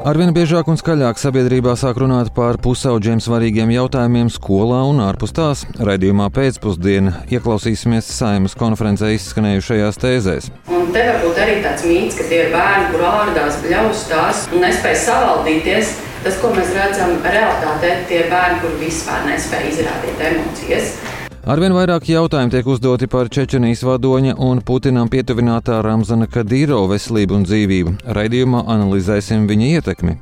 Arvien biežāk un skaļāk sabiedrībā sāk runāt par pusauģiem svarīgiem jautājumiem skolā un ārpus tās. Radījumā pēcpusdienā ieklausīsimies saimas konferencē izskanējušajās tēzēs. Un te varbūt arī tāds mīts, ka tie ir bērni, kur ārdās, bļaustās un nespēj savaldīties. Tas, ko mēs redzam realitātē, tie bērni, kur vispār nespēj izrādīt emocijas. Arvien vairāk jautājumu tiek uzdoti par Čečenijas vadoņa un Putinam pietuvinātā Ramzana Kadīro veselību un dzīvību. Raidījumā analizēsim viņa ietekmi.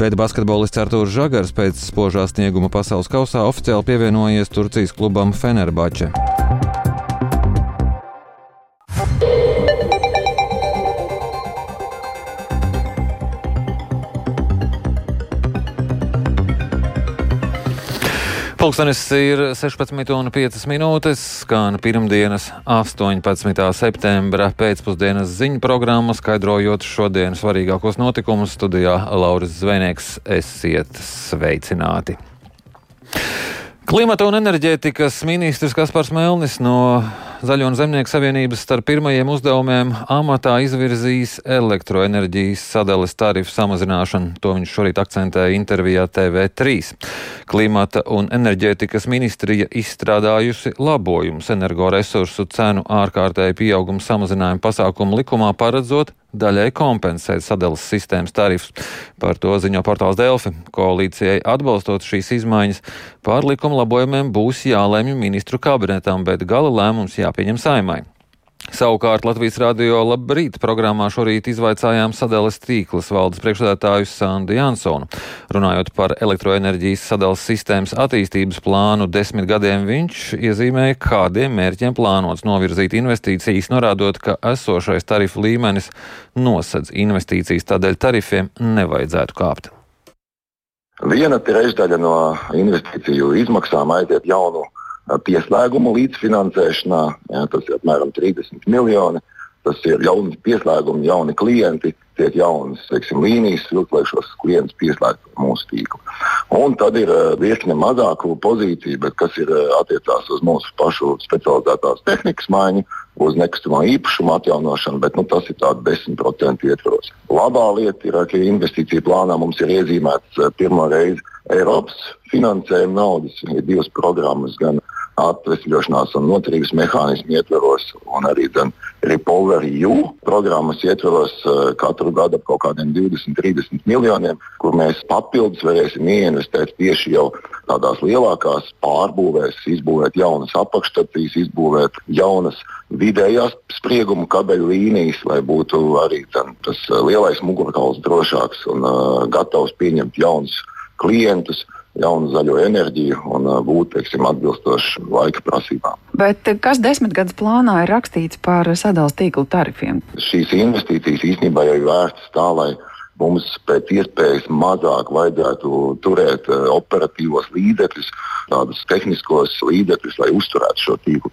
Bet basketbolists Artūrs Žagars pēc spožā snieguma pasaules kausā oficiāli pievienojies Turcijas klubam Fenerbače. Pulkstenis ir 16,5 minūtes, skan pirmdienas 18. septembra pēcpusdienas ziņu programma, skaidrojot šodienas svarīgākos notikumus. Studijā Lauris Zvejnieks esiet sveicināti! Klimata un enerģētikas ministrs Kaspars Melnis no Zaļo un Zemnieku savienības starp pirmajiem uzdevumiem amatā izvirzījis elektroenerģijas sadales tarifu samazināšanu. To viņš šorīt akcentēja intervijā TV3. Klimata un enerģētikas ministrija izstrādājusi labojumus energoresursu cenu ārkārtēju pieaugumu samazinājumu pasākumu likumā paredzot daļai kompensēt sadales sistēmas tarifus. Par to ziņo portāls Delfi. Koalīcijai atbalstot šīs izmaiņas, pār likuma labojumiem būs jālemj ministru kabinetam, bet gala lēmums jā jāpieņem saimai. Savukārt Latvijas radio labrīt programmā šorīt izvaicājām sadales tīklas valdes priekšsēdētāju Sandu Jansonu. Runājot par elektroenerģijas sadales sistēmas attīstības plānu desmit gadiem, viņš iezīmēja, kādiem mērķiem plānots novirzīt investīcijas, norādot, ka esošais tarifu līmenis nosedz investīcijas, tādēļ tarifiem nevajadzētu kāpt. Viena trešdaļa no investīciju izmaksām aiziet jaunu pieslēgumu līdzfinansēšanā. Jā, tas ir apmēram 30 miljoni. Tas ir jauni pieslēgumi, jauni klienti, tiek jaunas teiksim, līnijas, lai šos klientus pieslēgtu mūsu tīklu. Un tad ir virkne mazāku pozīciju, bet kas ir attiecās uz mūsu pašu specializētās tehnikas maiņu, uz nekustamā īpašuma atjaunošanu, bet nu, tas ir tāds 10% ietvaros. Labā lieta ir, ka investīcija plānā mums ir iezīmēts pirmo reizi Eiropas finansējuma naudas. Ir divas programmas, gan atvesļošanās un noturības mehānismu ietveros, un arī Repower EU programmas ietveros uh, katru gadu ap kaut kādiem 20, 30 miljoniem, kur mēs papildus varēsim ieinvestēt tieši jau tādās lielākās pārbūvēs, izbūvēt jaunas apakšstacijas, izbūvēt jaunas vidējās sprieguma kabeļu līnijas, lai būtu arī ten, tas uh, lielais mugurkauls drošāks un uh, gatavs pieņemt jaunus klientus jaunu zaļo enerģiju un uh, būt teiksim, atbilstoši laika prasībām. Bet uh, kas desmit gadus plānā ir rakstīts par sadalījuma tīklu tarifiem? Šīs investīcijas īstenībā jau ir vērstas tā, lai mums pēc iespējas mazāk vajadzētu turēt uh, operatīvos līdzekļus, tādus tehniskos līdzekļus, lai uzturētu šo tīklu.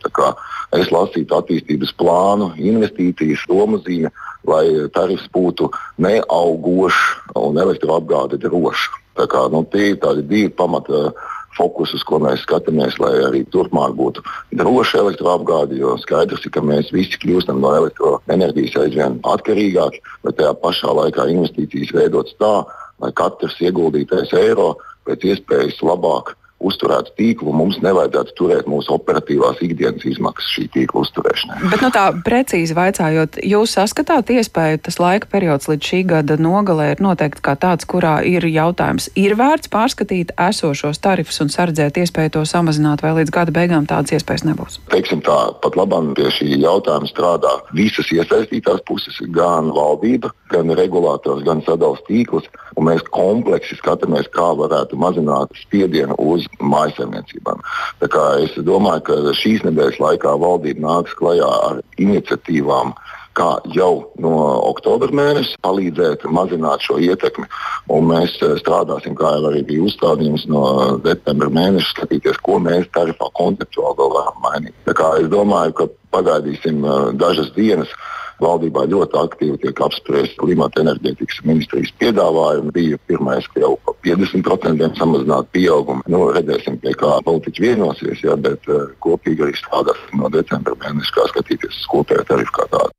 Es lasītu attīstības plānu, investīcijas, domazīme, lai tarifs būtu neaugošs un elektroapgāde droša. Tā kā, nu, tie ir tādi divi pamata fokus, uz ko mēs skatāmies, lai arī turpmāk būtu droša elektroapgāde. Jo skaidrs ir, ka mēs visi kļūstam no elektroenerģijas aizvien atkarīgāki, bet tajā pašā laikā investīcijas veidotas tā, lai katrs ieguldītais eiro pēc iespējas labāk uzturētu tīklu, mums nevajadzētu turēt mūsu operatīvās ikdienas izmaksas šī tīkla uzturēšanai. Bet nu, tā precīzi vaicājot, jūs saskatāt iespēju, tas laika periods līdz šī gada nogalē ir noteikti kā tāds, kurā ir jautājums, ir vērts pārskatīt esošos tarifus un sardzēt iespēju to samazināt, vai līdz gada beigām tādas iespējas nebūs? Teiksim tā, pat labam pie šī jautājuma strādā visas iesaistītās puses, gan valdība, gan regulātors, gan sadalījums tīkls, un mēs kompleksi skatāmies, kā varētu mazināt spiedienu uz mājsaimniecībām. Es domāju, ka šīs nedēļas laikā valdība nāks klajā ar iniciatīvām, kā jau no oktobra mēneša palīdzēt mazināt šo ietekmi. Un mēs eh, strādāsim, kā jau arī bija uzstādījums no septembra mēneša, skatīties, ko mēs tarifā konceptuāli varam mainīt. Es domāju, ka pagaidīsim eh, dažas dienas Valdībā ļoti aktīvi tiek apspriests klimata enerģētikas ministrijas piedāvājumi. Bija pirmais, ka jau par 50% samazināt pieaugumu. Nu, redzēsim, pie kā politiķi vienosies, ja, bet uh, kopīgi arī strādāsim no decembra mēneša, kā skatīties uz kopējo tarifu kā tādu.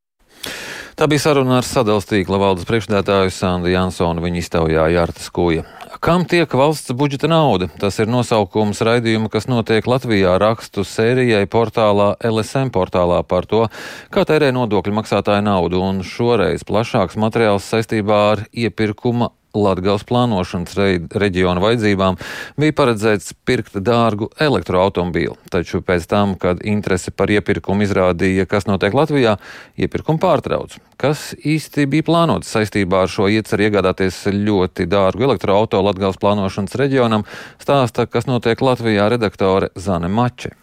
Tā bija saruna ar sadalījuma tīkla valdes priekšstādātāju Sandu Jansonu. Viņa iztaujāja Jārtas Kūja. Kam tiek valsts budžeta nauda? Tas ir nosaukums raidījuma, kas notiek Latvijā rakstu sērijai portālā LSM portālā par to, kā tērē nodokļu maksātāja naudu, un šoreiz plašāks materiāls saistībā ar iepirkuma Latgales plānošanas reģiona vajadzībām bija paredzēts pirkt dārgu elektroautomobīlu, taču pēc tam, kad interese par iepirkumu izrādīja, kas notiek Latvijā, iepirkumu pārtrauc. Kas īsti bija plānots saistībā ar šo ieceru iegādāties ļoti dārgu elektroauto Latgales plānošanas reģionam, stāsta, kas notiek Latvijā redaktore Zane Mače.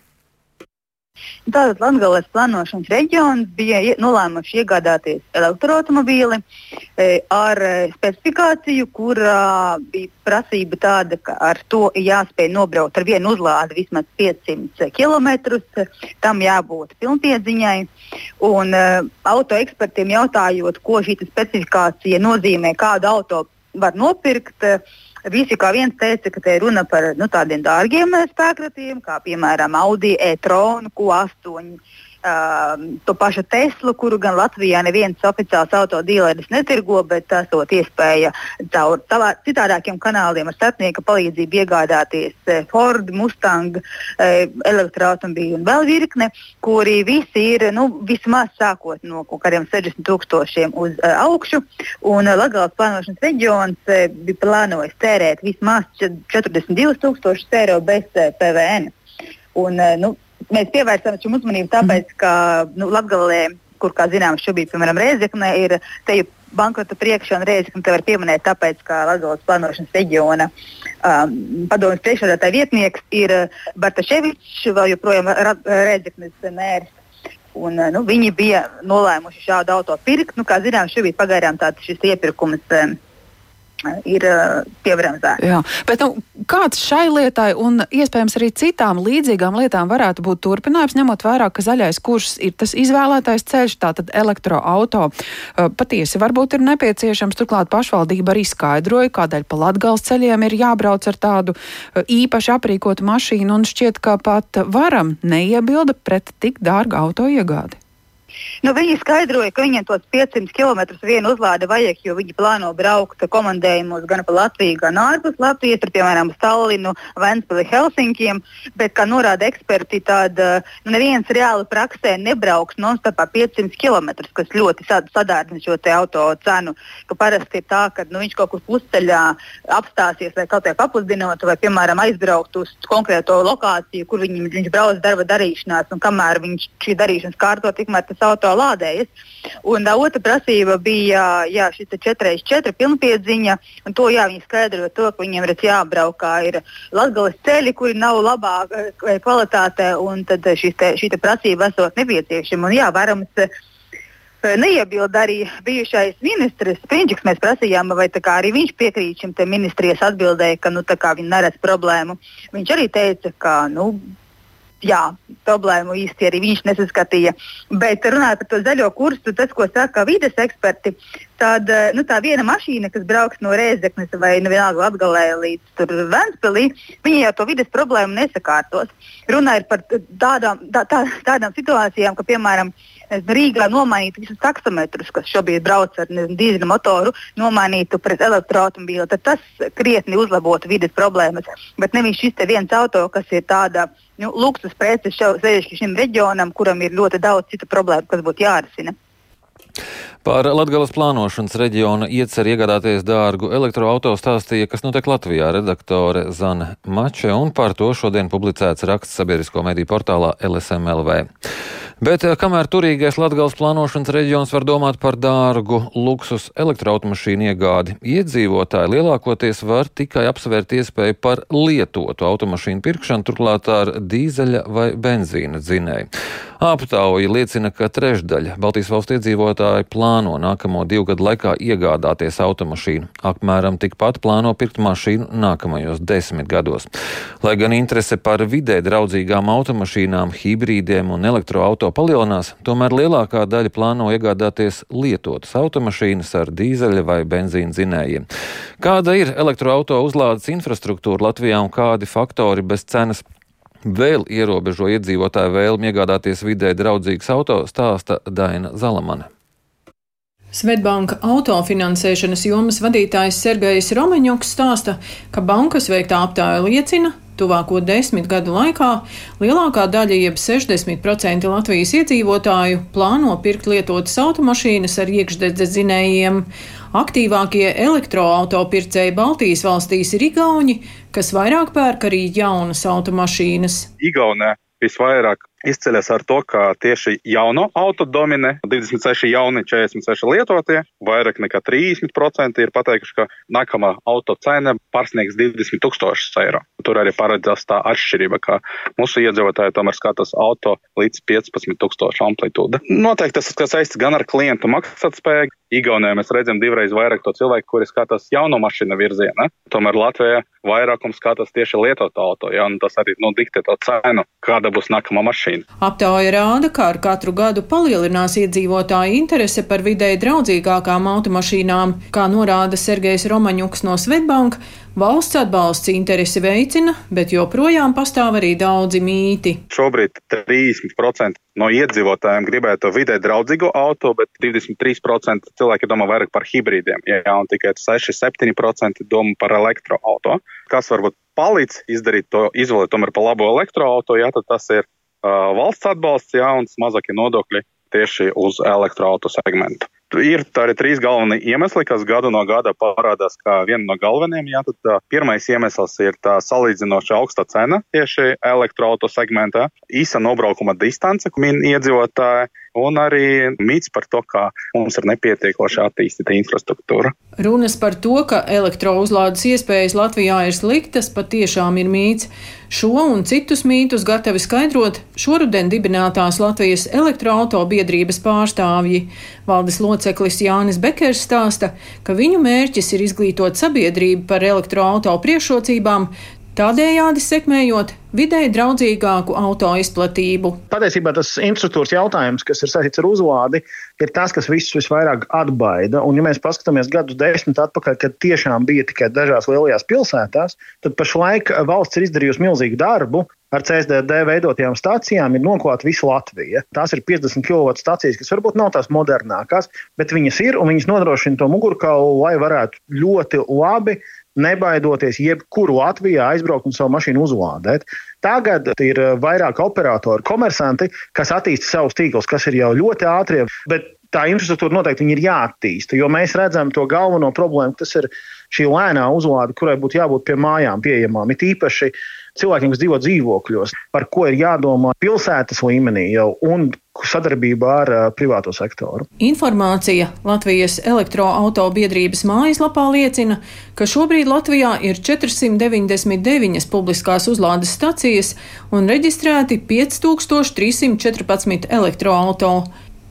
Tātad Latvijas plānošanas reģions bija nolēmuši iegādāties elektroautobīli e, ar e, specifikāciju, kurā bija prasība tāda, ka ar to jāspēj nobraukt ar vienu uzlādi vismaz 500 km. Tam jābūt pilnpiedziņai. Un e, auto ekspertiem jautājot, ko šī specifikācija nozīmē, kādu auto var nopirkt. Visi kā viens teica, ka te ir runa par nu, tādiem dārgiem spēkratiem, kā piemēram Audi e-tronu, Q8 uh, to pašu Teslu, kuru gan Latvijā neviens oficiāls autodīleris netirgo, bet tas dot iespēja caur savā, citādākiem kanāliem ar starpnieka palīdzību iegādāties uh, Ford, Mustang, uh, elektroautobīļu un vēl virkne, kuri visi ir nu, vismaz sākot no kaut kādiem 60 tūkstošiem uz uh, augšu. Un Latvijas plānošanas reģions bija plānojis tērēt vismaz 42 tūkstošus eiro bez PVN. Un, nu, mēs pievērsām šim uzmanību tāpēc, ka nu, Latvijā, kur, kā zināms, šobrīd, piemēram, Reizekne ir teju bankrota priekšā, un Reizekne te var pieminēt, tāpēc, ka Latvijas plānošanas reģiona um, padomjas priekšsēdētāja vietnieks ir Bartaševičs, vēl joprojām Reizeknes mērs. Un, nu, viņi bija nolēmuši šādu auto pirkt. Nu, kā zināms, šobrīd pagaidām tāds iepirkums um, ir piebremzēta. Jā, bet nu, kāds šai lietai un iespējams arī citām līdzīgām lietām varētu būt turpinājums, ņemot vērā, ka zaļais kurs ir tas izvēlētais ceļš, tātad elektroauto. Patiesi varbūt ir nepieciešams, turklāt pašvaldība arī skaidroja, kādēļ pa Latgals ceļiem ir jābrauc ar tādu īpaši aprīkotu mašīnu un šķiet, ka pat varam neiebilda pret tik dārgu auto iegādi. Nu, viņi skaidroja, ka viņiem tos 500 km vienu uzlādi vajag, jo viņi plāno braukt komandējumos gan pa Latviju, gan ārpus Latvijas, tur, piemēram, Stallinu, Ventspili, Helsinkiem. Bet, kā norāda eksperti, tad nu, neviens reāli praksē nebrauks non-stopā 500 km, kas ļoti sadārdzina šo auto cenu. Parasti ir tā, ka nu, viņš kaut kur pusceļā apstāsies vai kaut kā papildinot, vai, piemēram, aizbraukt uz konkrēto lokāciju, kur viņi, viņš brauc darba darīšanās, un kamēr viņš šī darīšanas kārto, tikmēr tas auto lādējas. Un uh, otra prasība bija jā, šis 4x4 pilnpiedziņa. To jā, viņi skaidroja to, ka viņiem ir jābrauk kā ir latgales ceļi, kuri nav labā kvalitātē, un tad te, šī te prasība esot nepieciešama. Un jā, varams, Neiebilda arī bijušais ministrs Prinčiks. Mēs prasījām, vai arī viņš piekrīt šim ministrijas atbildēji, ka nu, viņi neredz problēmu. Viņš arī teica, ka nu, jā, problēmu īsti arī viņš nesaskatīja. Bet runājot par to zaļo kursu, tas, ko saka vides eksperti, tad eh, nu, tā viena mašīna, kas brauks no Rēzeknes vai nu, vienalga Latgalē līdz Ventspilī, viņa jau to vides problēmu nesakārtos. Ir par tādām, tā, tā, tādām situācijām, ka, piemēram, Rīgā nomainītu visus taksometrus, kas šobrīd brauc ar dīzeļu motoru, nomainītu pret elektroautobīlu, tad tas krietni uzlabotu vides problēmas. Bet nevis šis viens auto, kas ir tāda nu, luksus prece sevišķi šim reģionam, kuram ir ļoti daudz citu problēmu, kas būtu jārisina. Par Latvijas plānošanas reģiona ieceru iegādāties dārgu elektroautorātu stāstīja, kas notiek Latvijā redaktore Zana Mače, un par to šodien publicēts raksts sabiedrisko mediju portālā LSMLV. Bet eh, kamēr turīgais Latvijas plānošanas reģions var domāt par dārgu luksus elektroautomašīnu iegādi, iedzīvotāji lielākoties var tikai apsvērt iespēju par lietotu automašīnu pirkšanu, turklāt ar dīzeļa vai benzīna dzinēju. Aptauja liecina, ka trešdaļa Baltijas valstu iedzīvotāji plāno nākamo divu gadu laikā iegādāties automašīnu. Apmēram tikpat plāno pirkt mašīnu nākamajos desmit gados. Lai gan interese par vidē draudzīgām automašīnām, hibrīdiem un elektroauto palielinās, tomēr lielākā daļa plāno iegādāties lietotas automašīnas ar dīzeļa vai benzīna dzinējiem. Kāda ir elektroauto uzlādes infrastruktūra Latvijā un kādi faktori bez cenas vēl ierobežo iedzīvotāju vēlmi iegādāties vidē draudzīgas auto, stāsta Daina Zalamane. Svetbanka autofinansēšanas jomas vadītājs Sergejs Romaņoks stāsta, ka bankas veiktā aptāja liecina, tuvāko desmit gadu laikā lielākā daļa, jeb 60% Latvijas iedzīvotāju, plāno pirkt lietotas automašīnas ar iekšdedzes zinējiem. Aktīvākie elektroautopircēji Baltijas valstīs ir Igauni, kas vairāk pērk arī jaunas automašīnas. Igaunē visvairāk izceļas ar to, ka tieši jauno auto dominē 26 jauni, 46 lietotie, vairāk nekā 30% ir pateikuši, ka nākamā auto cena pārsniegs 20 tūkstošus eiro. Tur arī paredzās tā atšķirība, ka mūsu iedzīvotāji tomēr skatās auto līdz 15 tūkstošu amplitūda. Noteikti tas, kas saistīts gan ar klientu maksātspēju, Igaunijā mēs redzam divreiz vairāk to cilvēku, kuri skatās jauno mašīnu virzienā. Tomēr Latvijā vairākums skatās tieši lietotu auto, ja, un tas arī nu, diktē to cenu, kāda būs nākamā mašīna. Ukrainu. Aptauja rāda, ka ar katru gadu palielinās iedzīvotāju interese par videi draudzīgākām automašīnām, kā norāda Sergejs Romaņuks no Svetbank. Valsts atbalsts interesi veicina, bet joprojām pastāv arī daudzi mīti. Šobrīd 30% no iedzīvotājiem gribētu vidē draudzīgu auto, bet 23% cilvēki domā vairāk par hibrīdiem, jā, un tikai 6-7% domā par elektroauto. Kas varbūt palīdz izdarīt to izvēli tomēr par labo elektroauto, jā, tad tas ir valsts atbalsts, jā, un mazākie nodokļi tieši uz elektroautu segmentu. Ir arī trīs galvenie iemesli, kas gadu no gada parādās kā viena no galvenajiem. Jā, tad, uh, pirmais iemesls ir tā salīdzinoši augsta cena tieši elektroauto segmentā, īsa nobraukuma distance, ko min iedzīvotāji, un arī mīts par to, ka mums ir nepietiekoši attīstīta infrastruktūra. Runas par to, ka elektrouzlādes iespējas Latvijā ir sliktas, patiešām ir mīts. Šo un citus mītus gatavi skaidrot šoruden dibinātās Latvijas elektroautobiedrības pārstāvji. Valdes loceklis Jānis Bekers stāsta, ka viņu mērķis ir izglītot sabiedrību par elektroauto priekšrocībām, tādējādi sekmējot vidēji draudzīgāku auto izplatību. Patiesībā tas infrastruktūras jautājums, kas ir saistīts ar uzlādi, ir tas, kas visus visvairāk atbaida. Un, ja mēs paskatāmies gadus desmit atpakaļ, kad tiešām bija tikai dažās lielajās pilsētās, tad pašlaik valsts ir izdarījusi milzīgu darbu. Ar CSDD veidotajām stācijām ir noklāta visa Latvija. Tās ir 50 kW stācijas, kas varbūt nav tās modernākās, bet viņas ir un viņas nodrošina to mugurkaulu, lai varētu ļoti labi nebaidoties jebkuru Latvijā aizbraukt un savu mašīnu uzlādēt. Tagad ir eh, vairāk operatori, komersanti, kas attīsta savus tīklus, kas ir jau ļoti ātri, bet tā infrastruktūra noteikti ir jāattīsta, jo mēs redzam to galveno problēmu, tas ir šī lēnā uzlāde, kurai būtu jābūt pie mājām pieejamām. It īpaši cilvēkiem, kas dzīvo dzīvokļos, par ko ir jādomā pilsētas līmenī jau un sadarbībā ar uh, privāto sektoru. Informācija Latvijas elektroautobiedrības mājaslapā liecina, ka šobrīd Latvijā ir 499 publiskās uzlādes stacijas un reģistrēti 5314 elektroauto.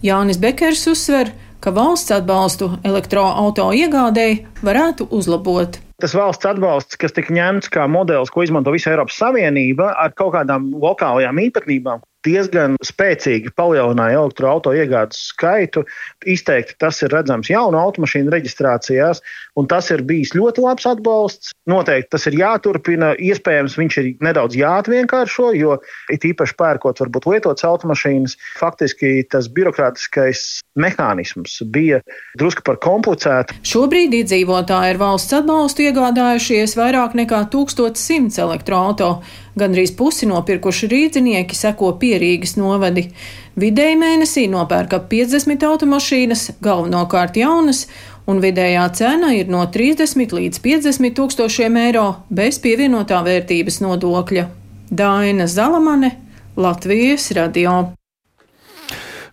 Jānis Bekers uzsver, ka valsts atbalstu elektroauto iegādēji varētu uzlabot. Tas valsts atbalsts, kas tika ņemts kā modelis, ko izmanto visa Eiropas Savienība, ar kaut kādām lokālajām īpatnībām, diezgan spēcīgi palielināja elektroautorāta iegādes skaitu. Izteikti tas ir redzams jaunu automašīnu reģistrācijās, un tas ir bijis ļoti labs atbalsts. Noteikti tas ir jāturpina. Iespējams, viņš ir nedaudz jāatvienkāršo, jo it īpaši pērkot varbūt lietotas automašīnas, faktiski tas birokrātiskais mehānisms bija drusku par komplicētu. Šobrīd iedzīvotāji ar valsts atbalstu iegādājušies vairāk nekā 1100 elektroautorātu. Gandrīz pusi nopirkuši rīznieki seko pierīgas novadi. Vidēji mēnesī nopērka 50 automašīnas, galvenokārt jaunas, un vidējā cena ir no 30 līdz 50 tūkstošiem eiro bez pievienotā vērtības nodokļa. Daina Zalamane, Latvijas radio.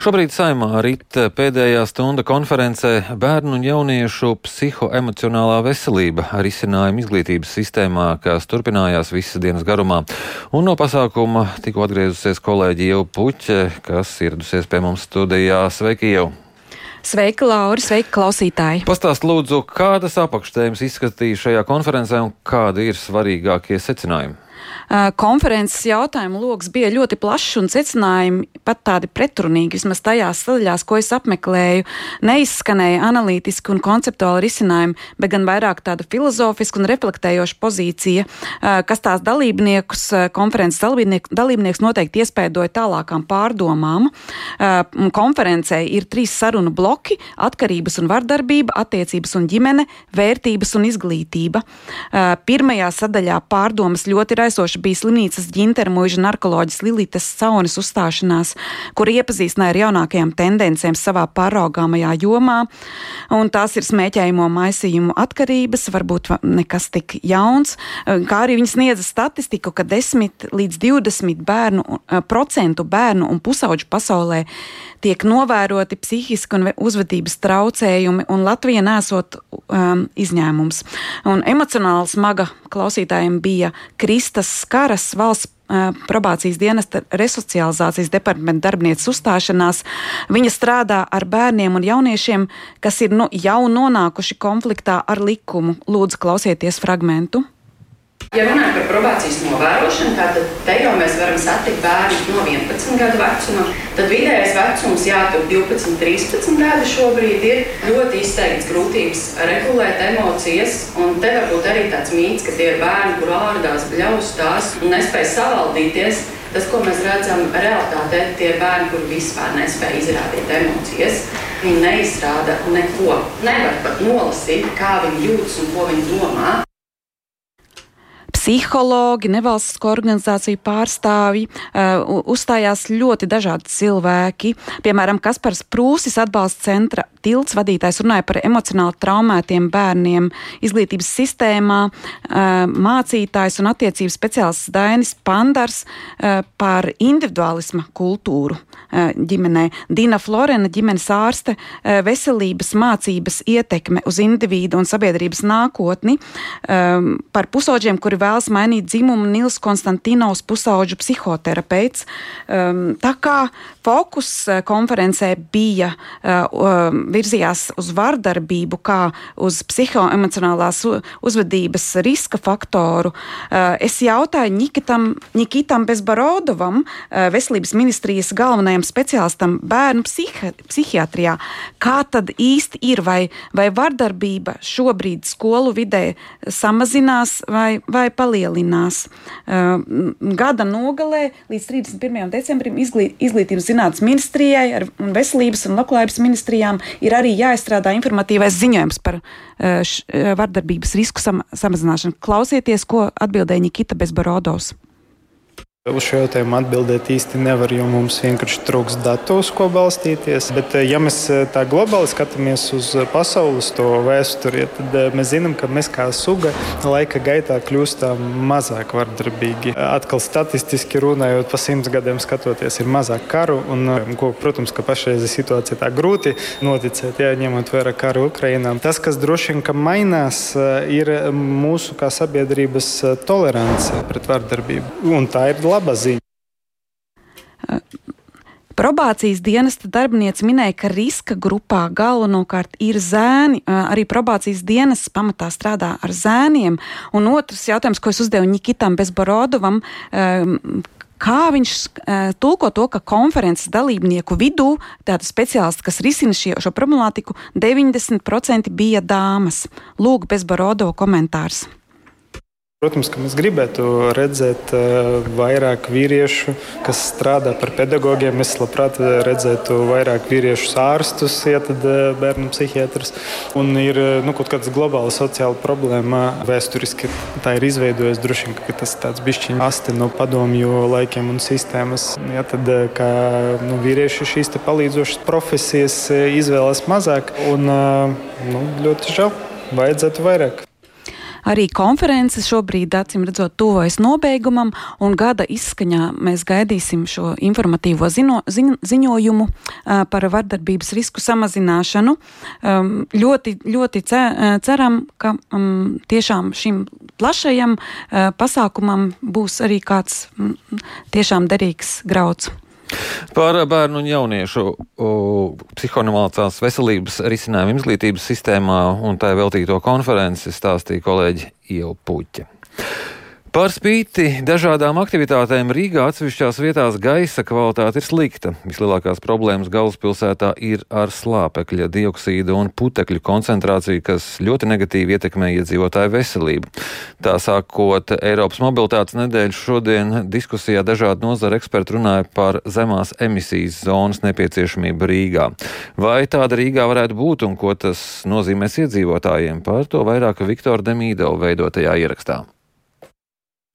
Šobrīd saimā rit pēdējā stunda konferencē bērnu un jauniešu psihoemocionālā veselība ar izcinājumu izglītības sistēmā, kas turpinājās visas dienas garumā. Un no pasākuma tikko atgriezusies kolēģi Jau Puķe, kas ieradusies pie mums studijā. Sveiki, jau! Sveika, Laura! Sveika, klausītāji! Pastāst lūdzu, kādas apakštēmas izskatīja šajā konferencē un kādi ir svarīgākie secinājumi? Konferences jautājumu lokus bija ļoti plašs un secinājumi pat tādi pretrunīgi, vismaz tajās sadaļās, ko es apmeklēju. Neizskanēja analītiski un konceptuāli risinājumi, bet gan vairāk tāda filozofiska un reflektējoša pozīcija, kas tās dalībniekus, konferences dalībnieks, noteikti iespēdoja tālākām pārdomām. Konferencē ir trīs sarunu bloki - atkarības un vardarbība, attiecības un ģimene, vērtības un izglītība. Pirmajā sadaļā pārdomas ļoti raisoša bija slimnīcas ģintermuiža narkoloģis Lilitas Saunis uzstāšanās, kur iepazīstināja ar jaunākajām tendencēm savā pāraugāmajā jomā, un tās ir smēķējumu maisījumu atkarības, varbūt nekas tik jauns, kā arī viņi sniedza statistiku, ka 10 līdz 20 bērnu, procentu bērnu un pusauģu pasaulē tiek novēroti psihiski un uzvedības traucējumi, un Latvija nesot um, izņēmums. Un emocionāli smaga klausītājiem bija Kristas Skaras valsts probācijas dienesta resocializācijas departamenta darbinieces uzstāšanās. Viņa strādā ar bērniem un jauniešiem, kas ir nu, jau nonākuši konfliktā ar likumu. Lūdzu, klausieties fragmentu. Ja runājam par probācijas novērošanu, tad te jau mēs varam satikt bērnus no 11 gadu vecuma. Tad vidējais vecums, jā, tur 12, 13 gadi šobrīd ir ļoti izteikts grūtības regulēt emocijas. Un te varbūt arī tāds mīts, ka tie ir bērni, kur ārdās, bļaustās un nespēj savaldīties. Tas, ko mēs redzam realitātē, tie ir bērni, kuri vispār nespēj izrādīt emocijas. Viņi neizrāda neko. Nevar pat nolasīt, kā viņi jūtas un ko viņi domā psihologi, nevalstisko organizāciju pārstāvji, uh, uzstājās ļoti dažādi cilvēki. Piemēram, Kaspars Prūsis atbalsta centra tilts vadītājs runāja par emocionāli traumētiem bērniem izglītības sistēmā, mācītājs un attiecības speciālists Dainis Pandars par individualisma kultūru ģimenē. Dina Florena, ģimenes ārste, veselības mācības ietekme uz individu un sabiedrības nākotni, par pusauģiem, kuri vēl vēlas mainīt dzimumu Nils Konstantinovs, pusauģu psihoterapeits. Tā kā fokus uh, konferencē bija um, virzījās uz vardarbību, kā uz psihoemocionālās uzvedības riska faktoru, uh, es jautāju Nikitam, Nikitam Bezbarodovam, veselības ministrijas galvenajam speciālistam bērnu psihi psihiatrijā, kā tad īsti ir, vai, vai vardarbība šobrīd skolu vidē samazinās vai, vai palielinās. Gada nogalē līdz 31. decembrim izglīt, izglītības zinātnes ministrijai ar, un veselības un labklājības ministrijām ir arī jāizstrādā informatīvais ziņojums par uh, š, uh, vardarbības risku sam, samazināšanu. Klausieties, ko atbildēja Nikita Bezbarodovs. Uz šo jautājumu atbildēt īsti nevar, jo mums vienkārši trūks datu, uz ko balstīties. Bet, ja mēs eh, tā globāli skatāmies uz pasaules vēsturi, tad eh, mēs zinām, ka mēs kā suga laika gaitā kļūstam mazāk vardarbīgi. Atkal statistiski runājot, pa simts gadiem skatoties, ir mazāk karu. Un, eh, ko, protams, ka pašreizē situācija tā grūti noticēt, ja ņemot vērā karu Ukrainā. Tas, kas droši vien ka mainās, ir mūsu kā sabiedrības tolerance pret vardarbību. Un tā ir laba ziņa. Probācijas dienesta darbiniece minēja, ka riska grupā galvenokārt ir zēni. Arī probācijas dienas pamatā strādā ar zēniem. Un otrs jautājums, ko es uzdevu Nikitam Bezborodovam, kā viņš tulko to, ka konferences dalībnieku vidū, tāda speciālisti, kas risina šie, šo problemātiku, 90% bija dāmas. Lūk, Bezborodova komentārs. Protams, ka mēs gribētu redzēt uh, vairāk vīriešu, kas strādā par pedagogiem. Es labprāt redzētu vairāk vīriešu ārstus, ja tad uh, bērnu psihiatrus. Un ir nu, kaut kāda globāla sociāla problēma. Vēsturiski tā ir izveidojusies. Droši vien, ka tas ir tāds bišķiņa asti no padomju laikiem un sistēmas. Ja tad kā, nu, vīrieši šīs palīdzošas profesijas izvēlas mazāk. Un, nu, ļoti žēl, vajadzētu vairāk. Arī konferences šobrīd, acīm redzot, tuvojas nobeigumam, un gada izskaņā mēs gaidīsim šo informatīvo zino, ziņ, ziņojumu uh, par vardarbības risku samazināšanu. Um, ļoti, ļoti ceram, ka um, tiešām šim plašajam uh, pasākumam būs arī kāds um, tiešām derīgs grauds. Par bērnu un jauniešu psihonomālās veselības risinājumu izglītības sistēmā un tā veltīto konferenci stāstīja kolēģi Iela Puķa. Par spīti dažādām aktivitātēm Rīgā atsevišķās vietās gaisa kvalitāte ir slikta. Vislielākās problēmas galvaspilsētā ir ar slāpekļa dioksīda un putekļu koncentrāciju, kas ļoti negatīvi ietekmē iedzīvotāju veselību. Tā sākot Eiropas mobilitātes nedēļu šodien diskusijā dažādi nozara eksperti runāja par zemās emisijas zonas nepieciešamību Rīgā. Vai tāda Rīgā varētu būt un ko tas nozīmēs iedzīvotājiem? Par to vairāk Viktora Demīdova veidotajā ierakstā.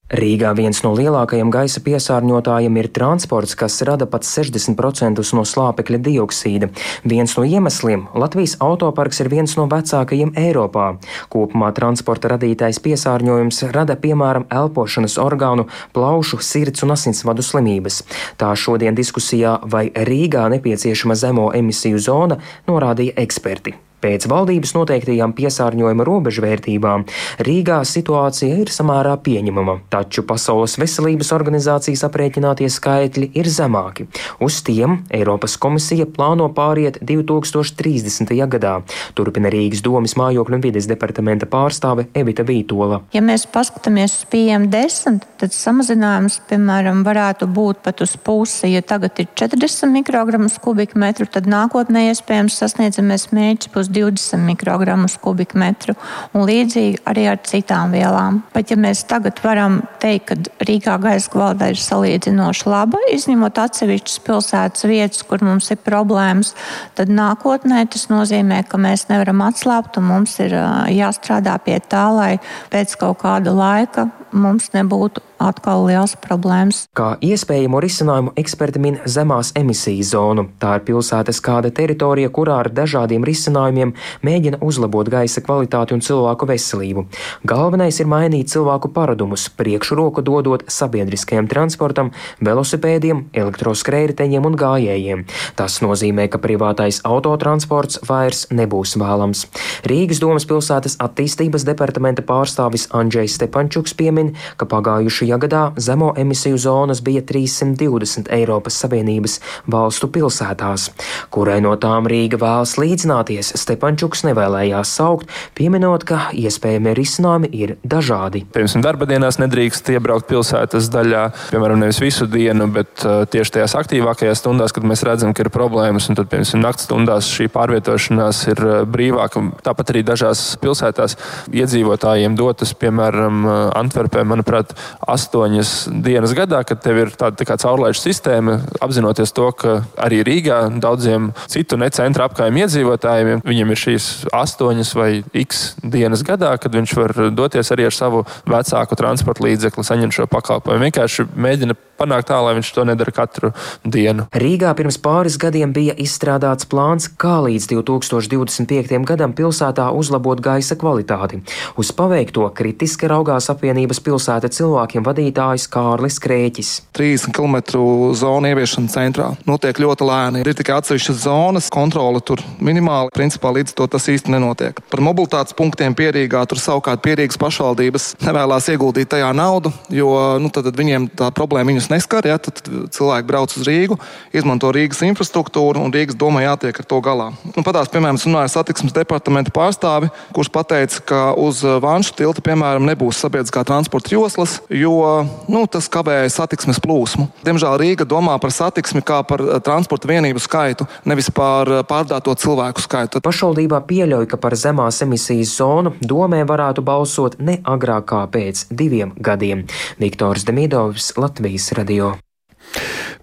Rīgā viens no lielākajiem gaisa piesārņotājiem ir transports, kas rada pat 60% no slāpekļa dioksīda. Viens no iemesliem - Latvijas autoparks ir viens no vecākajiem Eiropā. Kopumā transporta radītais piesārņojums rada piemēram elpošanas orgānu, plaušu, sirds un asinsvadu slimības. Tā šodien diskusijā, vai Rīgā nepieciešama zemo emisiju zona, norādīja eksperti. Pēc valdības noteiktajām piesārņojuma robežvērtībām Rīgā situācija ir samērā pieņemama, taču Pasaules veselības organizācijas aprēķinātie skaitļi ir zemāki. Uz tiem Eiropas komisija plāno pāriet 2030. gadā, turpina Rīgas domas mājokļu un vides departamenta pārstāve Evita Vītola. Ja mēs paskatāmies uz PM10, tad samazinājums, piemēram, varētu būt pat uz pusi. Ja tagad ir 40 mikrogramus kubikmetru, tad nākotnē iespējams sasniedzamies mērķis būs 20 mikrogramus kubikmetru, un līdzīgi arī ar citām vielām. Pat ja mēs tagad varam teikt, ka Rīgā gaisa kvalitāte ir salīdzinoši laba, izņemot atsevišķas pilsētas vietas, kur mums ir problēmas, tad nākotnē tas nozīmē, ka mēs nevaram atslābt un mums ir jāstrādā pie tā, lai pēc kaut kāda laika mums nebūtu atkal liels problēmas. Kā iespējamo risinājumu eksperti min zemās emisijas zonu. Tā ir pilsētas kāda teritorija, kurā ar dažādiem risinājumiem mēģina uzlabot gaisa kvalitāti un cilvēku veselību. Galvenais ir mainīt cilvēku paradumus, priekšroku dodot sabiedriskajam transportam, velosipēdiem, elektroskrējējiņiem un gājējiem. Tas nozīmē, ka privātais autotransports vairs nebūs vēlams. Rīgas domas pilsētas attīstības departamenta pārstāvis Andrzejs Stepančuks piemin, ka Pagājušajā gadā zemo emisiju zonas bija 320 Eiropas Savienības valstu pilsētās, kurai no tām Rīga vēlas līdzināties. Stepančuks nevēlējās saukt, pieminot, ka iespējamie risinājumi ir dažādi. Piemēram, darba dienās nedrīkst iebraukt pilsētas daļā, piemēram, nevis visu dienu, bet uh, tieši tajās aktīvākajās stundās, kad mēs redzam, ka ir problēmas, un tad, piemēram, naktas stundās šī pārvietošanās ir uh, brīvāka. Tāpat arī dažās pilsētās iedzīvotājiem dotas, piemēram, uh, Antverpē, manuprāt, astoņas dienas gadā, kad tev ir tāda tā caurlaižu sistēma, apzinoties to, ka arī Rīgā daudziem citu necentra apkaimē iedzīvotājiem viņiem ir šīs astoņas vai x dienas gadā, kad viņš var doties arī ar savu vecāku transporta līdzekli, saņemt šo pakalpojumu. Vienkārši mēģina panākt tā, lai viņš to nedara katru dienu. Rīgā pirms pāris gadiem bija izstrādāts plāns, kā līdz 2025. gadam pilsētā uzlabot gaisa kvalitāti. Uz paveikto kritiski raugās apvienības pilsēta cilvēkiem vadītājs Kārlis Krēķis. 30 km zonu ieviešana centrā notiek ļoti lēni. Ir tikai atsevišķas zonas, kontrole tur minimāli, principā līdz to tas īsti nenotiek. Par mobilitātes punktiem pierīgā tur savukārt pierīgas pašvaldības nevēlas ieguldīt tajā naudu, jo nu, tad, tad viņiem tā problēma viņus neskar. Ja, tad cilvēki brauc uz Rīgu, izmanto Rīgas infrastruktūru un Rīgas domā jātiek ar to galā. Nu, Patās, piemēram, runāja satiksmes departamenta pārstāvi, kurš teica, ka uz Vanšu tilta, piemēram, nebūs sabiedriskā transporta joslas, jo nu, tas kavēja satiksmes plūsmu. Diemžēl Rīga domā par satiksmi kā par eh, transporta vienību skaitu, nevis par eh, pārdāto cilvēku skaitu. Pašvaldībā pieļauj, ka par zemās emisijas zonu domē varētu balsot ne agrāk kā pēc diviem gadiem. Viktors Demidovs, Latvijas radio.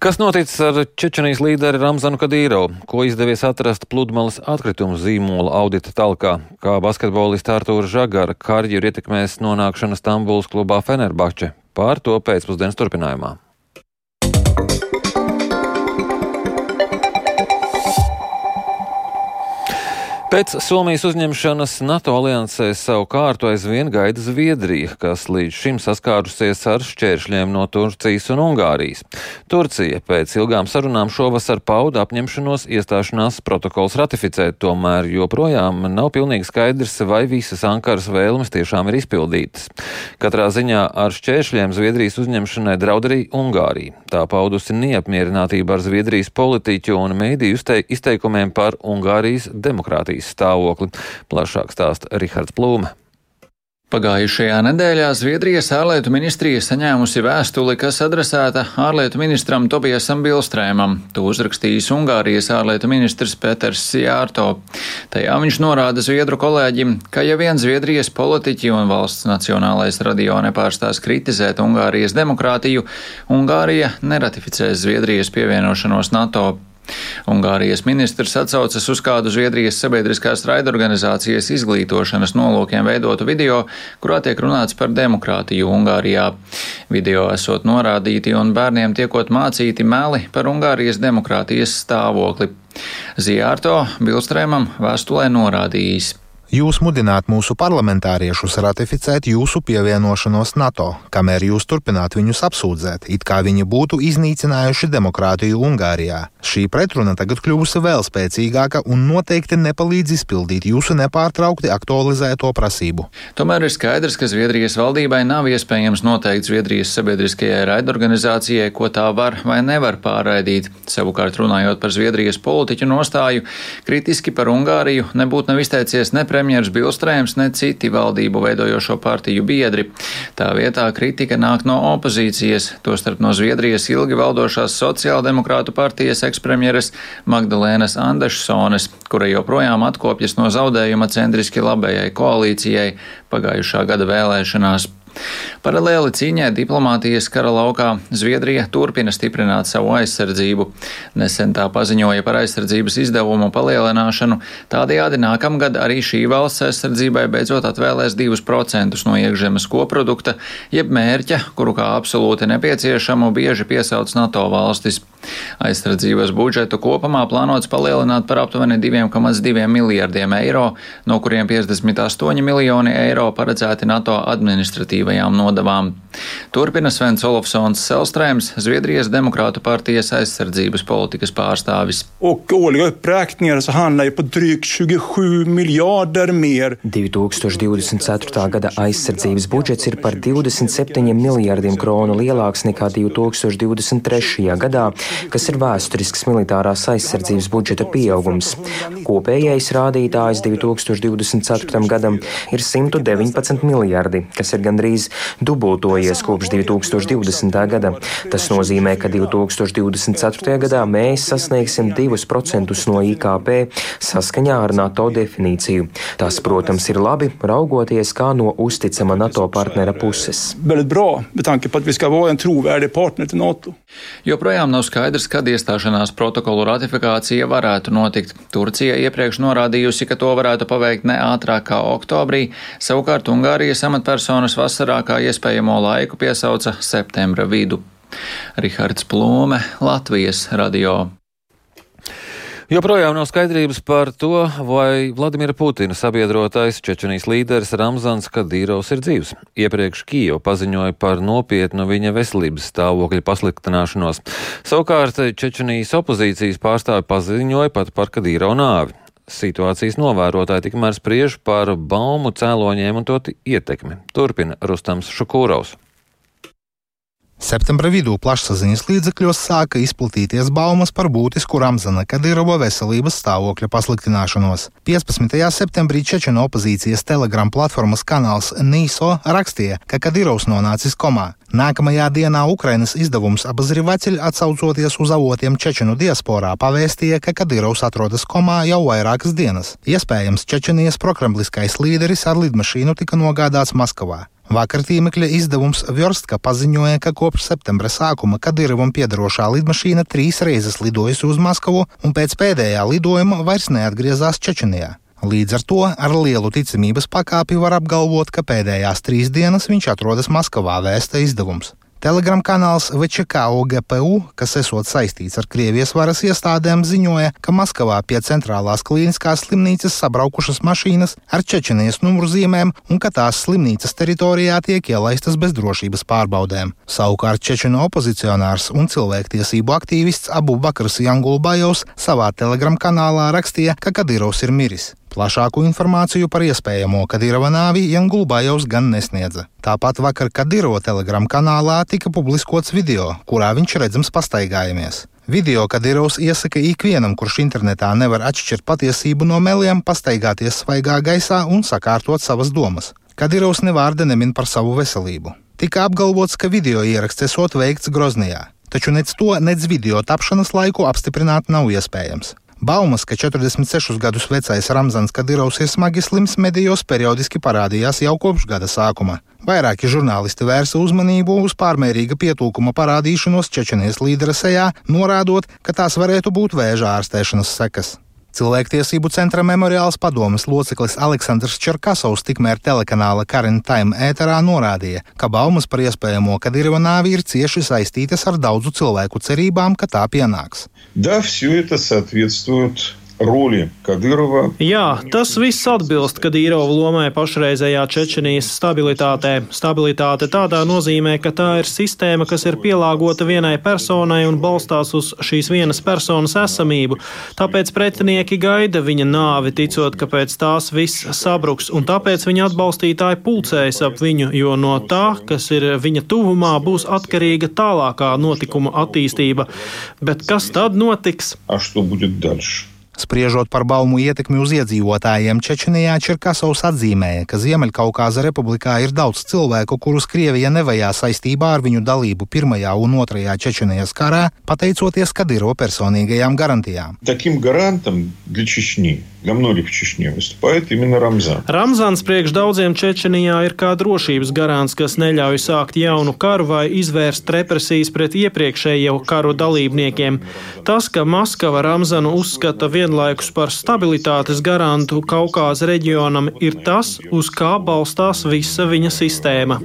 Kas noticis ar Čečenijas līderi Ramzanu Kadīrovu, ko izdevies atrast pludmales atkritumu zīmola audita talkā, kā basketbolista Artūra Žagara karjeru ietekmēs nonākšana Stambuls klubā Fenerbahče? Pār to pēcpusdienas turpinājumā. Pēc Somijas uzņemšanas NATO aliansē savu kārtu aizvien gaida Zviedrija, kas līdz šim saskārusies ar šķēršļiem no Turcijas un Ungārijas. Turcija pēc ilgām sarunām šovasar pauda apņemšanos iestāšanās protokols ratificēt, tomēr joprojām nav pilnīgi skaidrs, vai visas Ankaras vēlmes tiešām ir izpildītas. Katrā ziņā ar šķēršļiem Zviedrijas uzņemšanai draud arī Ungārija. Tā paudusi neapmierinātību ar Zviedrijas politiķu un mēdīju izteikumiem par Ungārijas demokrātijas stāvokli. Plašāk stāsta Rihards Plūme. Pagājušajā nedēļā Zviedrijas ārlietu ministrija saņēmusi vēstuli, kas adresēta ārlietu ministram Tobiasam Bilstrēmam. To uzrakstījis Ungārijas ārlietu ministrs Peters Jārto. Tajā viņš norāda Zviedru kolēģim, ka ja vien Zviedrijas politiķi un valsts nacionālais radio nepārstās kritizēt Ungārijas demokrātiju, Ungārija neratificēs Zviedrijas pievienošanos NATO. Ungārijas ministrs atsaucas uz kādu Zviedrijas sabiedriskās raidorganizācijas izglītošanas nolūkiem veidotu video, kurā tiek runāts par demokrātiju Ungārijā. Video esot norādīti un bērniem tiekot mācīti meli par Ungārijas demokrātijas stāvokli. Zijārto Bilstrēmam vēstulē norādījis. Jūs mudināt mūsu parlamentāriešus ratificēt jūsu pievienošanos NATO, kamēr jūs turpināt viņus apsūdzēt, it kā viņi būtu iznīcinājuši demokrātiju Ungārijā. Šī pretruna tagad kļuvusi vēl spēcīgāka un noteikti nepalīdz izpildīt jūsu nepārtraukti aktualizēto prasību. Tomēr ir skaidrs, ka Zviedrijas valdībai nav iespējams noteikt Zviedrijas sabiedriskajai raidorganizācijai, ko tā var vai nevar pārraidīt. Savukārt, runājot par Zviedrijas politiķu nostāju, kritiski par Ungāriju nebūtu nav izteicies ne premjerministrs premjeras Bilstrēms, ne citi valdību veidojošo partiju biedri. Tā vietā kritika nāk no opozīcijas, tostarp no Zviedrijas ilgi valdošās sociāldemokrātu partijas ekspremjeras Magdalēnas Andešsones, kura joprojām atkopjas no zaudējuma centriski labējai koalīcijai pagājušā gada vēlēšanās. Paralēli cīņai diplomātijas kara laukā Zviedrija turpina stiprināt savu aizsardzību. Nesen tā paziņoja par aizsardzības izdevumu palielināšanu, tādējādi nākamgad arī šī valsts aizsardzībai beidzot atvēlēs 2% no iekšzemes koprodukta, jeb mērķa, kuru kā absolūti nepieciešamu bieži piesauc NATO valstis. Aizsardzības budžetu kopumā plānots palielināt par aptuveni 2,2 miljardiem eiro, no kuriem 58 miljoni eiro paredzēti NATO administratīvai korporatīvajām nodavām. Turpina Svens Olofsons Selstrēms, Zviedrijas Demokrātu partijas aizsardzības politikas pārstāvis. 2024. gada aizsardzības budžets ir par 27 miljārdiem kronu lielāks nekā 2023. gadā, kas ir vēsturisks militārās aizsardzības budžeta pieaugums. Kopējais rādītājs 2024. gadam ir 119 miljardi, kas ir gandrīz gandrīz dubultojies kopš 2020. gada. Tas nozīmē, ka 2024. gadā mēs sasniegsim 2% no IKP saskaņā ar NATO definīciju. Tas, protams, ir labi, raugoties kā no uzticama NATO partnera puses. Joprojām nav skaidrs, kad iestāšanās protokolu ratifikācija varētu notikt. Turcija iepriekš norādījusi, ka to varētu paveikt ne ātrāk kā oktobrī, savukārt Ungārijas amatpersonas vasarā vasarā kā iespējamo laiku piesauca septembra vidu. Rihards Plūme, Latvijas radio. Joprojām nav skaidrības par to, vai Vladimira Putina sabiedrotais Čečenijas līderis Ramzans Kadīrovs ir dzīvs. Iepriekš Kijova paziņoja par nopietnu viņa veselības stāvokļa pasliktināšanos. Savukārt Čečenijas opozīcijas pārstāvi paziņoja pat par Kadīrovu nāvi situācijas novērotāji tikmēr spriež par baumu cēloņiem un to ietekmi. Turpina Rustams Šukūraus. Septembra vidū plašsaziņas līdzekļos sāka izplatīties baumas par būtisku Ramzana Kadyrova veselības stāvokļa pasliktināšanos. 15. septembrī Čečena opozīcijas telegram platformas kanāls Nīso rakstīja, ka Kadyrovs nonācis komā. Nākamajā dienā Ukrainas izdevums Abazrivaceļ atsaucoties uz avotiem Čečenu diasporā pavēstīja, ka Kadyrovs atrodas komā jau vairākas dienas. Iespējams, Čečenijas prokremliskais līderis ar lidmašīnu tika nogādāts Maskavā. Vakar tīmekļa izdevums Vjorstka paziņoja, ka kopš septembra sākuma Kadirovam piedarošā lidmašīna trīs reizes lidojusi uz Maskavu un pēc pēdējā lidojuma vairs neatgriezās Čečenijā. Līdz ar to ar lielu ticamības pakāpi var apgalvot, ka pēdējās trīs dienas viņš atrodas Maskavā, vēsta izdevums. Telegram kanāls VČK OGPU, kas esot saistīts ar Krievijas varas iestādēm, ziņoja, ka Maskavā pie centrālās klīniskās slimnīcas sabraukušas mašīnas ar Čečenijas numurzīmēm un ka tās slimnīcas teritorijā tiek ielaistas bez drošības pārbaudēm. Savukārt Čečenu opozicionārs un cilvēktiesību aktīvists Abu Bakrs Jangulbajovs savā Telegram kanālā rakstīja, ka Kadirovs ir miris. Plašāku informāciju par iespējamo Kadirova nāvi Jangulbājovs gan nesniedza. Tāpat vakar Kadirova telegram kanālā tika publiskots video, kurā viņš redzams pastaigājamies. Video, kad Irovs iesaka ikvienam, kurš internetā nevar atšķirt patiesību no meliem, pastaigāties svaigā gaisā un sakārtot savas domas. Kadirovs ne vārda nemin par savu veselību. Tika apgalvots, ka video ieraksts esot veikts Groznijā, taču nec to, nec video tapšanas laiku apstiprināt nav iespējams. Baumas, ka 46 gadus vecais Ramzans Kadirovs ir smagi slims medijos periodiski parādījās jau kopš gada sākuma. Vairāki žurnālisti vērsa uzmanību uz pārmērīga pietūkuma parādīšanos Čečenijas līdera sejā, norādot, ka tās varētu būt vēža ārstēšanas sekas. Cilvēktiesību centra memoriāls padomas loceklis Aleksandrs Čerkasovs tikmēr telekanāla Karin Time ēterā norādīja, ka baumas par iespējamo Kadirova nāvi ir cieši saistītas ar daudzu cilvēku cerībām, ka tā pienāks. Да, все это соответствует роли Кадырова. Jā, tas viss atbilst Kadīrova lomai pašreizējā Čečenijas stabilitātē. Stabilitāte tādā nozīmē, ka tā ir sistēma, kas ir pielāgota vienai personai un balstās uz šīs vienas personas esamību. Tāpēc pretinieki gaida viņa nāvi, ticot, ka pēc tās viss sabruks, un tāpēc viņa atbalstītāji pulcējas ap viņu, jo no tā, kas ir viņa tuvumā, būs atkarīga tālākā notikuma attīstība. Bet kas tad notiks? А что будет дальше? Spriežot par baumu ietekmi uz iedzīvotājiem, Čečenijā Čerkasovs atzīmēja, ka Ziemeļkaukāza republikā ir daudz cilvēku, kurus Krievija nevajā saistībā ar viņu dalību Pirmajā un Otrajā Čečenijas karā, pateicoties Kadiro personīgajām garantijām. Таким гарантом для Чечни, для многих в Чечне выступает именно Рамзан. Ramzans priekš daudziem Čečenijā ir kā drošības garants, kas neļauj sākt jaunu karu vai izvērst represijas pret iepriekšējo karu dalībniekiem. Tas, ka Maskava Ramzanu uzskata vienlaikus par stabilitātes garantu Kaukāza reģionam ir tas, uz kā balstās visa viņa sistēma.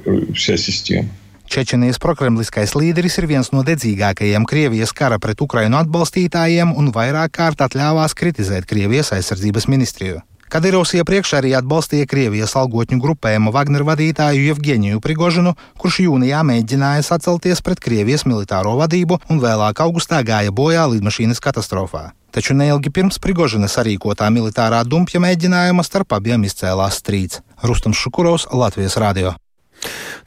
Čečenijas prokrimliskais līderis ir viens no dedzīgākajiem Krievijas kara pret Ukrainu atbalstītājiem un vairāk kārt atļāvās kritizēt Krievijas aizsardzības ministriju. Kadirovs iepriekš arī atbalstīja Krievijas algotņu grupējumu Wagner vadītāju Jevģīniju Prigožinu, kurš jūnijā mēģināja sacelties pret Krievijas militāro vadību un vēlāk augustā gāja bojā lidmašīnas katastrofā. Taču neilgi pirms Prigožina sarīkotā militārā dumpja mēģinājuma starp abiem izcēlās strīds. Rustams Šukurovs, Latvijas Rādio.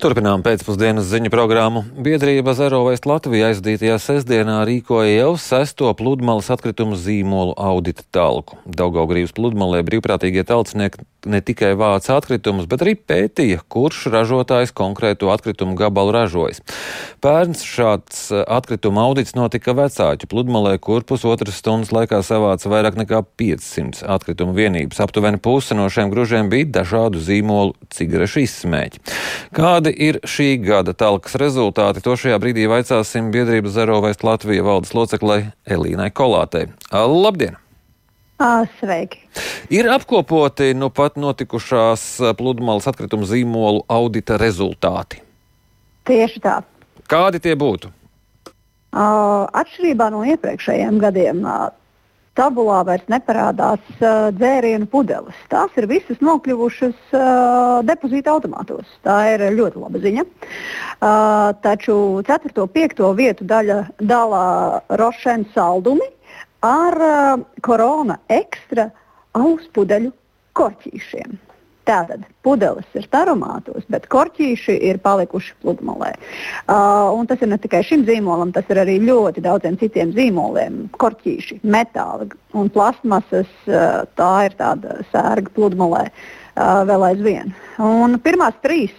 Turpinām pēcpusdienas ziņu programmu. Biedrība Zerovēst Latvijā aizdītajā sestdienā rīkoja jau sesto pludmales atkritumu zīmolu audita talku. Daugaugrības pludmalē brīvprātīgie talcinieki ne tikai vāca atkritumus, bet arī pētīja, kurš ražotājs konkrēto atkritumu gabalu ražojis. Pērns šāds atkrituma audits notika vecāķu pludmalē, kur pusotras stundas laikā savāca vairāk nekā 500 atkritumu vienības. Aptuveni puse no šiem gružiem bija dažādu zīmolu cigarešu izsmēķi. Kādi ir šī gada talkas rezultāti? To šajā brīdī vaicāsim biedrības Zerovēst Latvija valdes loceklei Elīnai Kolātei. Labdien! Sveiki! Ir apkopoti nu pat notikušās pludmales atkritumu zīmolu audita rezultāti. Tieši tā. Kādi tie būtu? Uh, atšķirībā no iepriekšējiem gadiem, uh, tabulā vairs neparādās uh, dzērienu pudeles. Tās ir visas nokļuvušas uh, depozīta automātos. Tā ir ļoti laba ziņa. Uh, taču 4. un 5. vietu daļa dalā Rošēna saldumi ar uh, korona ekstra auspudeļu korķīšiem. Tātad pudeles ir taromātos, bet korķīši ir palikuši pludmalē. Uh, tas ir ne tikai šim zīmolam, tas ir arī ļoti daudziem citiem zīmoliem. Korķīši, metāli un plasmasas, uh, tā ir tāda sērga pludmalē uh, vēl aizvien. Un pirmās trīs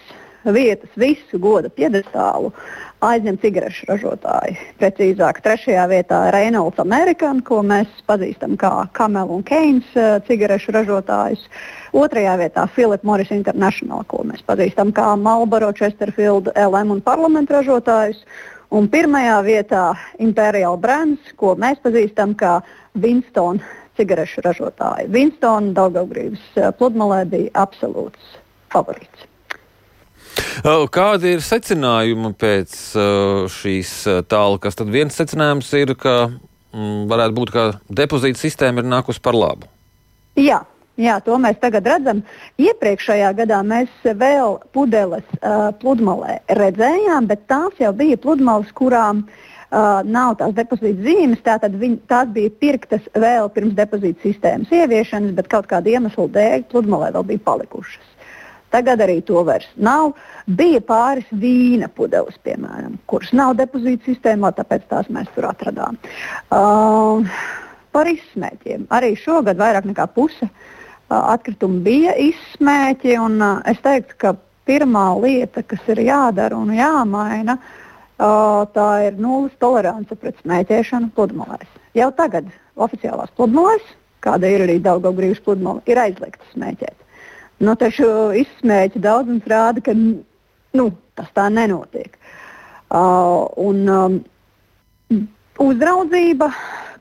vietas visu goda piedestālu aizņem cigarešu ražotāji. Precīzāk, trešajā vietā ir Reynolds American, ko mēs pazīstam kā Camel un Keynes uh, cigarešu ražotājus. Otrajā vietā Philip Morris International, ko mēs pazīstam kā Marlboro, Chesterfield, LM un parlamentu ražotājus. Un pirmajā vietā Imperial Brands, ko mēs pazīstam kā Winston cigarešu ražotāji. Winston Daugavgrības pludmalē bija absolūts favorīts. Kādi ir secinājumi pēc šīs tālākas? Tad viens secinājums ir, ka mm, varētu būt, ka depozīta sistēma ir nākusi par labu. Jā, Jā, to mēs tagad redzam. Iepriekšējā gadā mēs vēl pudeles uh, pludmalē redzējām, bet tās jau bija pludmales, kurām uh, nav tās depozīta zīmes. Tātad viņ, tās bija pirktas vēl pirms depozīta sistēmas ieviešanas, bet kaut kāda iemesla dēļ pludmalē vēl bija palikušas. Tagad arī to vairs nav. Bija pāris vīna pudeles, piemēram, kuras nav depozīta sistēmā, tāpēc tās mēs tur atradām. Uh, par izsmēķiem. Arī šogad vairāk nekā puse atkritumi bija izsmēķi. Un, es teiktu, ka pirmā lieta, kas ir jādara un jāmaina, tā ir nulles tolerance pret smēķēšanu pludmalēs. Jau tagad oficiālās pludmalēs, kāda ir arī Daugaugrības pludmale, ir aizliegts smēķēt. Nu, taču izsmēķi daudzums rāda, ka nu, tas tā nenotiek. Uh, un, um, uzraudzība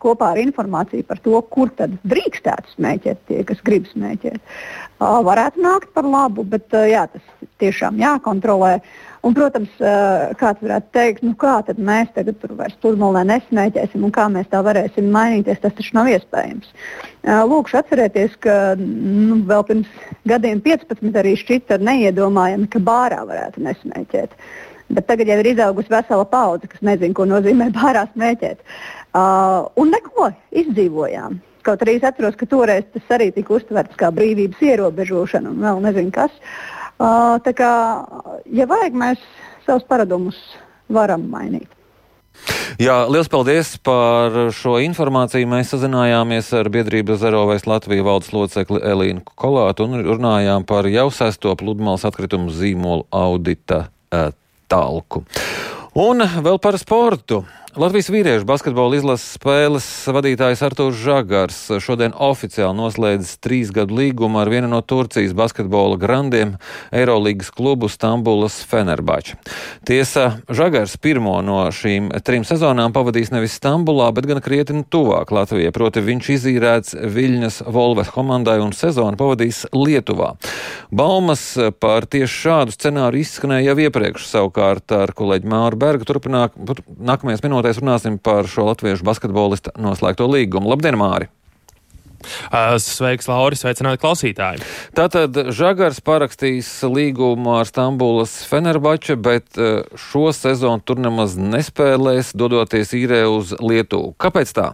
kopā ar informāciju par to, kur tad drīkstētu smēķēt tie, kas grib smēķēt, uh, varētu nākt par labu, bet uh, jā, tas tiešām jākontrolē. Un, protams, kāds varētu teikt, nu kā tad mēs tagad tur vairs pludmalē nesmēķēsim un kā mēs tā varēsim mainīties, tas taču nav iespējams. Lūkšu atcerēties, ka nu, vēl pirms gadiem 15 arī šķita neiedomājami, ka bārā varētu nesmēķēt. Bet tagad jau ir izaugusi vesela paudze, kas nezina, ko nozīmē bārā smēķēt. Uh, un neko izdzīvojām. Kaut arī es atceros, ka toreiz tas arī tika uztverts kā brīvības ierobežošana un vēl nezinu kas. Uh, tā kā, ja vajag, mēs savus paradumus varam mainīt. Jā, liels paldies par šo informāciju. Mēs sazinājāmies ar biedrības Zerovēs Latvijas valdes locekli Elīnu Kolātu un runājām par jau sesto pludmales atkritumu zīmolu audita uh, talku. Un vēl par sportu. Latvijas vīriešu basketbola izlases spēles vadītājs Artūrs Žagars šodien oficiāli noslēdzis trīs gadu līgumu ar vienu no Turcijas basketbola grandiem Eirolandes klubu Stambulas Fenerbāču. Tiesa, Žagars pirmo no šīm trim sezonām pavadīs nevis Stambulā, bet gan krietni tuvāk Latvijai, proti viņš izīrēts Viļņas Volves komandai un sezonu pavadīs Lietuvā. Baumas par tieši šādu scenāriju izskanēja jau iepriekš, savukārt ar kolēģi Māru Bergu turpināk nākamajās minūtēs minūtēs runāsim par šo latviešu basketbolista noslēgto līgumu. Labdien, Māri! Sveiks, Lauris, sveicināti klausītāji. Tātad Žagars parakstīs līgumu ar Stambulas Fenerbaču, bet šo sezonu tur nemaz nespēlēs, dodoties īrē uz Lietuvu. Kāpēc tā?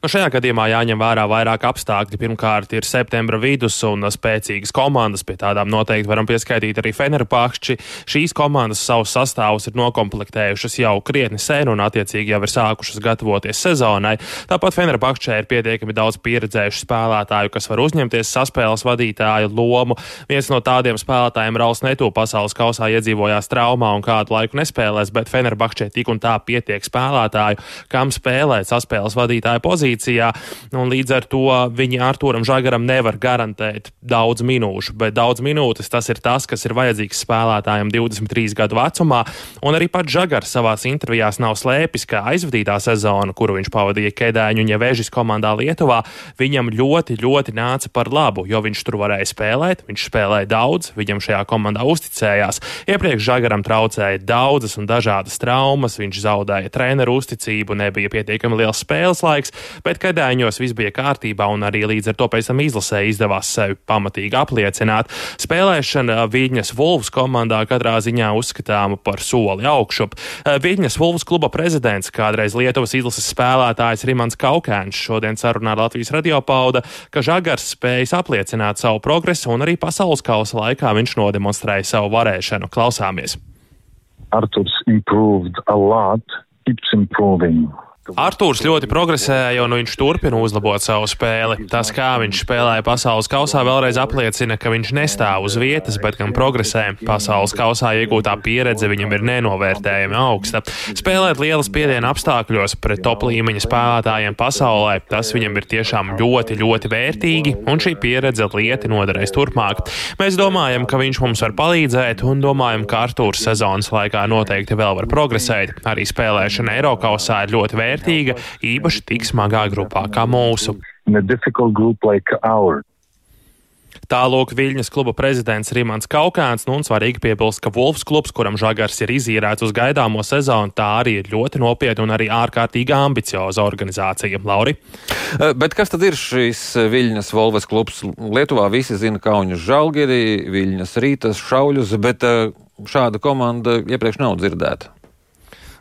Nu, šajā gadījumā jāņem vērā vairāk apstākļi. Pirmkārt, ir septembra vidus un spēcīgas komandas, pie tādām noteikti varam pieskaitīt arī Fenerpākšķi. Šīs komandas savus sastāvus ir nokomplektējušas jau krietni sen un attiecīgi jau ir sākušas gatavoties sezonai. Tāpat Fenerpākšķē ir pietiekami daudz pieredzējušu spēlētāju, kas var uzņemties saspēles vadītāju lomu. Viens no tādiem spēlētājiem Rauls Neto pasaules kausā iedzīvojās traumā un kādu laiku nespēlēs, bet Fenerbahčē tik un tā pietiek spēlētāju, kam spēlēt saspēles vadītāju pozīciju pozīcijā, un līdz ar to viņi Arturam Žagaram nevar garantēt daudz minūšu, bet daudz minūtes tas ir tas, kas ir vajadzīgs spēlētājam 23 gadu vecumā, un arī pats Žagars savās intervijās nav slēpis, ka aizvadītā sezona, kuru viņš pavadīja Kedēņu un Jevēžis komandā Lietuvā, viņam ļoti, ļoti nāca par labu, jo viņš tur varēja spēlēt, viņš spēlēja daudz, viņam šajā komandā uzticējās. Iepriekš Žagaram traucēja daudzas un dažādas traumas, viņš zaudēja treneru uzticību, nebija pietiekami liels spēles laiks, bet Kedāņos viss bija kārtībā un arī līdz ar to pēc tam izlasē izdevās sevi pamatīgi apliecināt. Spēlēšana Viļņas Vulvs komandā katrā ziņā uzskatāma par soli augšup. Viļņas Vulvs kluba prezidents, kādreiz Lietuvas izlases spēlētājs Rimans Kaukēns, šodien sarunā ar Latvijas radio pauda, ka Žagars spējas apliecināt savu progresu un arī pasaules kausa laikā viņš nodemonstrēja savu varēšanu. Klausāmies! Arthurs improved a lot, keeps improving. Arthurs ļoti progresēja un viņš turpina uzlabot savu spēli. Tas, kā viņš spēlēja pasaules kausā, vēlreiz apliecina, ka viņš nestāv uz vietas, bet gan progresē. Pasaules kausā iegūtā pieredze viņam ir nenovērtējami augsta. Spēlēt lielas piediena apstākļos pret top līmeņa spēlētājiem pasaulē, tas viņam ir tiešām ļoti, ļoti vērtīgi, un šī pieredze lieti noderēs turpmāk. Mēs domājam, ka viņš mums var palīdzēt, un domājam, ka Arthurs sezonas laikā noteikti vēl var progresēt. Arī spēlēšana Eiropausā ir ļoti vērtīga vērtīga, īpaši tik smagā grupā kā mūsu. Tālāk Viļņas kluba prezidents Rimants Kaukāns, nu un svarīgi piebilst, ka Wolfs klubs, kuram Žagars ir izīrēts uz gaidāmo sezonu, tā arī ir ļoti nopietna un arī ārkārtīgi ambicioza organizācija. Lauri? Eh, bet kas tad ir šis Viļņas Volves klubs? Lietuvā visi zina Kauņus Žalgiri, Viļņas Rītas, Šauļus, bet eh, šāda komanda iepriekš nav dzirdēta.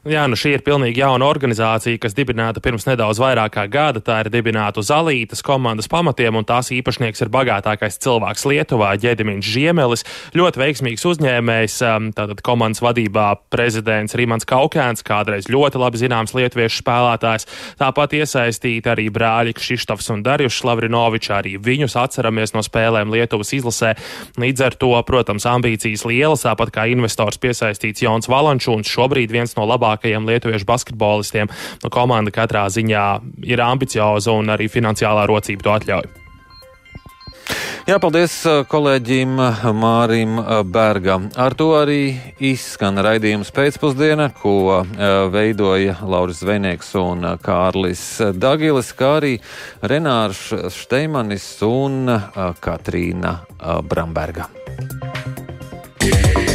Jā, nu šī ir pilnīgi jauna organizācija, kas dibināta pirms nedaudz vairāk kā gada. Tā ir dibināta uz Alītas komandas pamatiem, un tās īpašnieks ir bagātākais cilvēks Lietuvā, Ģedimins Žiemelis. Ļoti veiksmīgs uzņēmējs, um, tātad komandas vadībā prezidents Rimans Kaukēns, kādreiz ļoti labi zināms lietuviešu spēlētājs. Tāpat iesaistīti arī brāļi Kšištofs un Darjušs Lavrinovičs, arī viņus atceramies no spēlēm Lietuvas izlasē. Līdz ar to, protams, ambīcijas lielas, tāpat kā investors piesaistīts Jons Valančūns, šobrīd viens no labākajiem labākajiem lietuviešu basketbolistiem. Nu, komanda katrā ziņā ir ambicioza un arī finansiālā rocība to atļauj. Jā, paldies uh, kolēģim Mārim uh, Bergam. Ar to arī izskan raidījums pēcpusdiena, ko veidoja Lauris Zvejnieks un Kārlis Dagilis, kā arī Renārs Šteimanis un Katrīna Bramberga. Yeah.